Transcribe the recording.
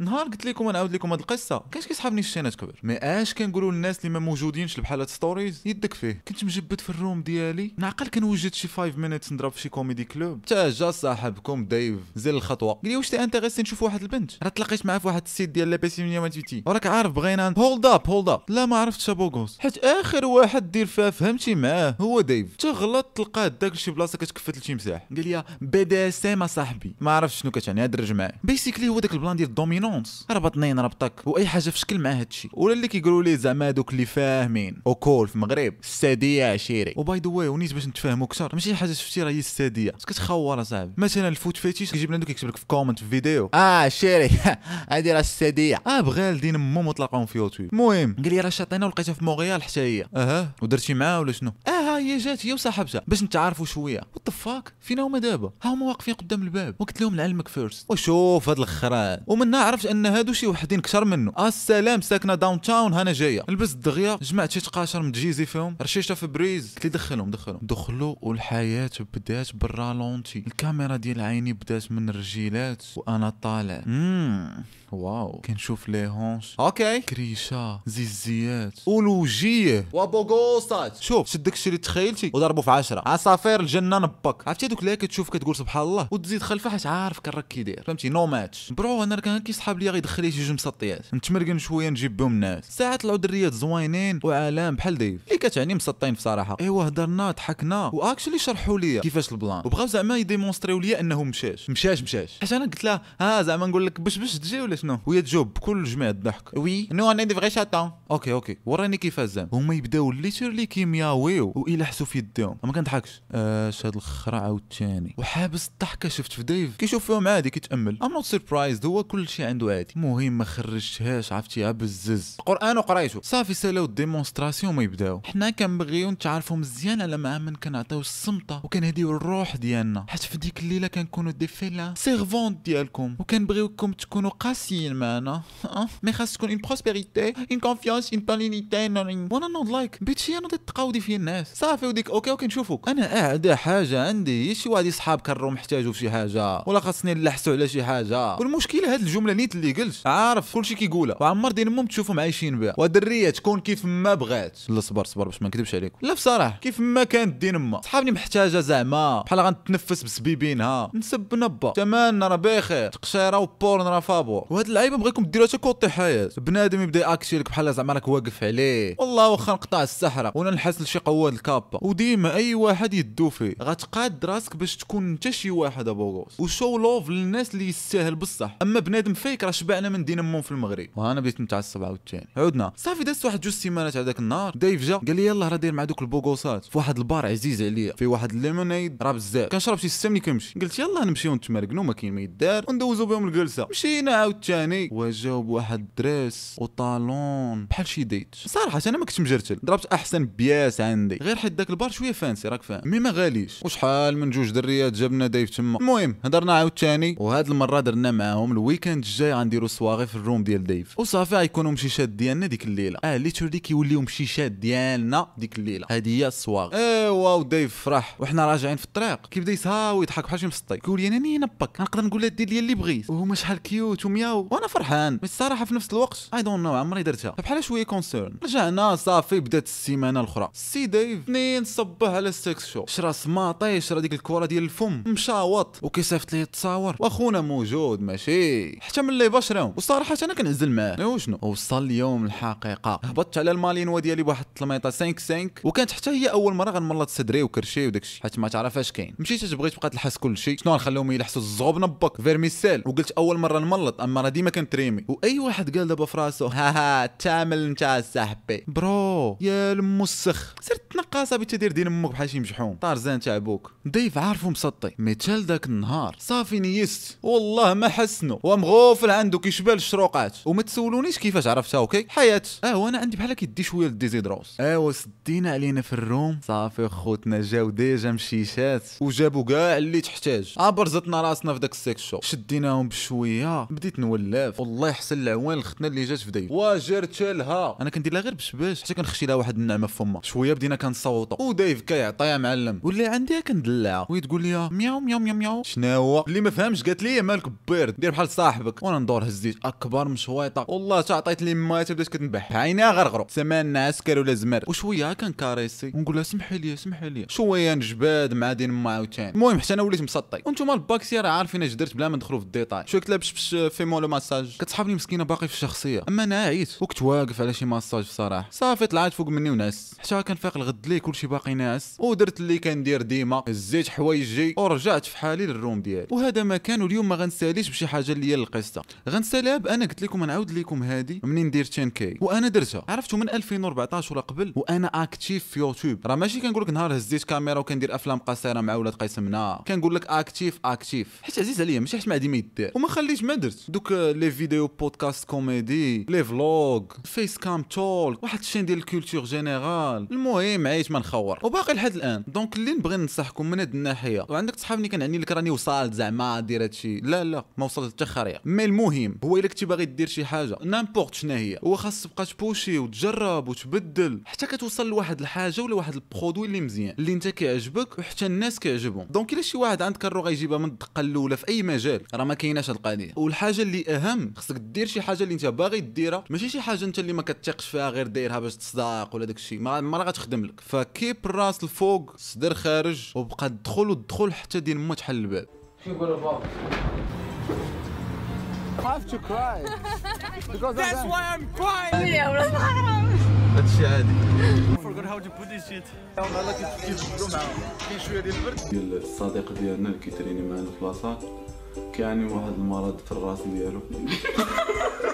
نهار قلت لكم نعاود لكم هاد القصة. كانش كيصحابني الشينات كبر ما اش كنقولوا للناس اللي ما موجودينش بحال هاد ستوريز يدك فيه. كنت مجبد في الروم ديالي. نعقل كنوجد شي 5 مينيتس نضرب في شي كوميدي كلوب حتى جا صاحبكم دايف زل الخطوة. قال لي واش تي انتريسي نشوف واحد البنت؟ راه تلاقيت معاه في واحد السيت ديال لا بي سي 128 وراك عارف بغينا هولد اب هولد اب لا ما عرفتش أبو غوس حيت آخر واحد دير فيها فهمتي معاه هو دايف تغلط تلقاه داك شي بلاصة كتكفت لشي مساح. قال لي بي دي اس ام صاحبي. ما عرفتش شنو كتعني. هاد الرجمه بيسيكلي هو داك البلان ديال الدومينونس ربط اثنين ربطك واي حاجة في شكل مع هادشي ولا اللي كيقولوا لي زعما دوك اللي فاهمين وكول في المغرب الساديه عشيري وباي ذا واي ونيت باش نتفاهموا أكثر ماشي حاجة شفتي راه هي الساديه كتخور اصاحبي مثلا الفوت فيتيش كيجيب لنا دوك يكتب لك في كومنت في فيديو آه شيري هادي راه الساديه آه بغا لدين مو مطلقهم في يوتيوب المهم قال لي راه شاطينا ولقيتها في مونريال حتى هي أها ودرتي معاه ولا شنو ها هي جات هي وصاحبتها. باش نتعارفوا شوية. وات فاك فينا هما دابا. ها هما واقفين قدام الباب. وقلت لهم لعلمك فيرست وشوف هاد الخران. ومنها عرفت أن هادو شي وحدين كثر منه. السلام ساكنة داون تاون هانا جاية. لبست دغيا جمعت شي تقاشر متجيزي فيهم. رشيشها في بريز. قلت لي دخلهم دخلهم. دخلوا والحياة بدات بالرالونتي الكاميرا ديال عيني بدات من الرجيلات. وأنا طالع. امم واو. كنشوف لي هونش. أوكي. كريشة زيزيات. ولوجيه وابوغوسات شوف شد داكشي اللي تخيلتي؟ وضربوا في عشرة. عصافير الجنة نبك. عرفتي دوك اللي كتشوف كتقول سبحان الله؟ وتزيد خلفها حيت عارف كان راك كيدير. فهمتي؟ نو ماتش برو أنا كان كيسحاب ليا غيدخل لي شي جوج مسطيات. نتمرقن شوية نجيب بهم الناس ساعات طلعوا دريات زوينين وعالم بحال ديف. اللي كتعني مسطين بصراحة. إيوا هضرنا ضحكنا. وأكشلي شرحوا لي كيفاش البلان. وبغاو زعما يديمونستريو لي إنه مشاش. مشاش مشاش. حيت أنا قلت لها ها زعما نقول لك باش باش تجي ولا شنو؟ وهي تجاوب بكل جميع الضحك. وي. نو أنا دي فغي شاتون أوكي أوكي وراني كيفاش زعما؟ هما يبداو ليترلي كيمياويو. ويلحسوا في يديهم. ما كنضحكش. اش هاد الخرا عاوتاني. وحابس الضحكة شفت في ديف؟ كيشوف فيهم عادي كيتأمل. ام نوت سربرايزد هو كل شيء عنده عادي. المهم ما خرجتهاش عرفتيها بالزز القرآن وقرايته. صافي سالاو الديمونستراسيون ما يبداو. حنا كنبغيو نتعرفوا مزيان على مع من كنعطيو الصمته وكنهديو الروح ديالنا. حيت في ديك الليلة كنكونوا دي فيلا سيرفونت ديالكم. وكنبغيوكم تكونوا قاسيين معنا؟ مي خاص تكون اون بروسبيريتي اون كونفيونس اون بالينيتي وأنا نوض لايك بيتشي أنا تقاودي في الناس. صافي وديك أوكي أوكي نشوفوك. أنا اعدى حاجة عندي شي واحد صحاب كرو محتاجوا في شي حاجة؟ ولا خاصني نلحسوا على شي حاجة؟ والمشكلة هاد الجملة نيت اللي قلت. عارف. كلشي كيقولها. وعمر دين امهم تشوفهم عايشين بها. ودريه تكون كيف ما بغات. لا صبر صبر باش ما نكذبش عليكم لا بصراحة. كيف ما كانت دين امها صحابني محتاجة زعما. بحال غنتنفس بسبيبينها. نسب نبا تمانا راه بخير تقشيرة وبورن راه فابور. وهاد اللعيبة بغيكم ديروها حتى كوطي حياة. بنادم يبدأ يأكشي لك بحال زعما راك واقف عليه. والله واخا نقطع السحرة. ولا نحس لشي قواد الكابا وديما أي واحد يدو فيه. غتقاد راسك باش تكون انت شي واحد أبو غوص و show love للناس اللي يستاهل بصح. أما بنادم فيك راه شبعنا من دين امهم في المغرب. وأنا بديت متعصب عاوتاني عودنا. صافي دازت واحد جوج سيمانات هذاك النهار. دايف جا قال لي يلاه راه داير مع دوك البوغوسات. في واحد البار عزيز عليا. في واحد ال limonade راه بزاف. كنشرب شي ستة ملي كنمشي. قلت يلاه نمشيو نتمرقنوا ما كاين ما يدار. وندوزو بهم الجلسة. مشينا عاوتاني. وجاو بواحد دريس وطالون. بحال شي ديت صراحة أنا ما كنتش مجرتل. ضربت أحسن pièce عندي. غير حيت داك البار شوية fancy راك فاهم. mais ما غاليش. وشحال من جوج دريات جابنا دايف تما. المهم هضرنا عاوتاني وهاد المرة درنا معاهم ال weekend الجاي غنديرو سواغي في ال room ديال دايف. وصافي غيكونوا مشيشات ديالنا ديك الليلة. آه literally كيوليو مشيشات ديالنا ديك الليلة. هذه هي السواغ إيوا ودايف فرح وحنا راجعين في الطريق. كيبدا يسهاو ويضحك بحال شي مسطي. كيقول لي أنا نينا باك نقدر نقول لها دير لي اللي بغيت. وهما شحال كيوت ومياو. وأنا فرحان. بس الصراحه في نفس الوقت. اي دون نو عمري درتها. فبحال شوية كونسيرن رجعنا صافي بدات السيمانة الأخرى. سي دايف اثنين صبه على السكس شو شرا سماطي شرا ديك الكره ديال الفم. مشاوط. وكيصيفط ليه التصاور وأخونا موجود ماشي. حتى من اللي بشرهم والصراحه أنا كنعزل معاه. ايوا شنو وصل اليوم الحقيقة. هبطت على المالينوا ديالي بواحد التلميطة 5 5 وكانت حتى هي أول مرة غنملط صدري وكرشي وداكشي. حيت ما تعرف اش كاين. مشيت تبغيت تبقى تلحس كل شيء شنو غنخليهم يلحسوا الزغب نبك؟ فيرميسيل. وقلت أول مرة نملط أما راه ديما كنتريمي. وأي واحد قال دابا في راسو ها ها تعمل انت صاحبي. برو. يا المسخ. سير تنقى صاحبي تدير دين أمك بحال شي مجحوم. طارزان تاع أبوك. ضيف عارفو مسطي. ميتال داك النهار. صافي نيست. والله ما حسنو. ومغوفل عنده كيشبه الشروقات. وما تسولونيش كيفاش عرفتها أوكي؟ حياة. آه وأنا عندي بحال كيدي شوية الديزيدروس ايوا سدينا علينا في الروم. صافي خوتنا جاو ديجا مشيشات. وجابوا كاع اللي تحتاج. ابرزتنا راسنا في داك السيكس شو شديناهم بشوية. بديت نولف. والله يحسن العوان لختنا اللي جات في دايف وجرت لها أنا كندير لها غير بشباش. حتى كنخشي لها واحد النعمة في فمها. شوية بدينا غنصوتو ودايف كيعطيها معلم. واللي عندي كندلعها وهي تقول لي مياو مياو مياو مياو. شنو هو؟ اللي ما فهمش قالت لي مالك بيرد دير بحال صاحبك. وأنا ندور هزيت أكبر مشويطه والله تا عطيت لي مات بدات كتنبح. عينيها غرغرو سمان عسكر ولا زمر. وشوية كنكاريسي ونقول لها سمحي لي سمحي لي. شوية نجباد مع دين ما عاوتاني المهم حتى أنا وليت مسطي وأنتم الباكسي راه عارفين اش درت بلا ما ندخلوا في الديتاي شوية كلابش باش في مولو ماساج؟ كتسحبني مسكينة باقي في الشخصية. أما أنا عييت وكنت واقف على شي ماساج بصراحة. صافي طلعت فوق مني وناس حتى كنفيق الغد لي كلشي باقي ناعس ودرت اللي كندير ديما. هزيت حوايجي ورجعت في حالي للروم ديالي. وهذا ما كان واليوم ما غنساليش بشي حاجة اللي هي القصة. غنساليها بأنا قلت لكم نعاود لكم هذه منين دير 10 K؟ وأنا درتها. عرفتوا من 2014 ولا قبل؟ وأنا actif في يوتيوب. راه ماشي كنقول لك نهار هزيت كاميرا وكندير أفلام قصيرة مع ولاد قيس منا كنقول لك actif actif حيت عزيز عليا ماشي حيت ما عندي ما يدير. وما خليش ما درت دوك les vidéos podcast comédie les vlogs face cam talk واحد ال chaîne ديال ال culture générale المهم عييت ما نخور. وباقي لحد الآن. donc اللي نبغي ننصحكم من هاد الناحية. وعندك صحابني كنعني لك راني وصلت زعما دير هادشي لا لا ما وصلت حتى خريق mais المهم هو إلا كنتي باغي دير شي حاجة n'importe شنو هي؟ هو خاص تبقى تبوشي وتجرب وتبدل حتى كتوصل لواحد الحاجة ولا واحد ال produit اللي مزيان اللي انت كيعجبك وحتى الناس كيعجبهم. donc إلا شي واحد عندك الرو غيجيبها من الدقة الأولى في أي مجال راه ما كايناش القضية. والحاجة اللي أهم خصك دير شي حاجة اللي انت باغي ديرها. ماشي شي حاجة انت اللي ما كتثقش فيها غير دايرها باش تصداق ولا داك الشيء ما ما راه غتخدم لك. فكيب الراس الفوق صدر خارج وبقى تدخل وتدخل حتى دين ما تحل الباب. have to cry. Because That's of why I'm هادشي عادي. Forgot how to put this shit. ديال الصديق ديالنا اللي كيتريني معنا في لاصال كيعاني من واحد المرض في الراس ديالو.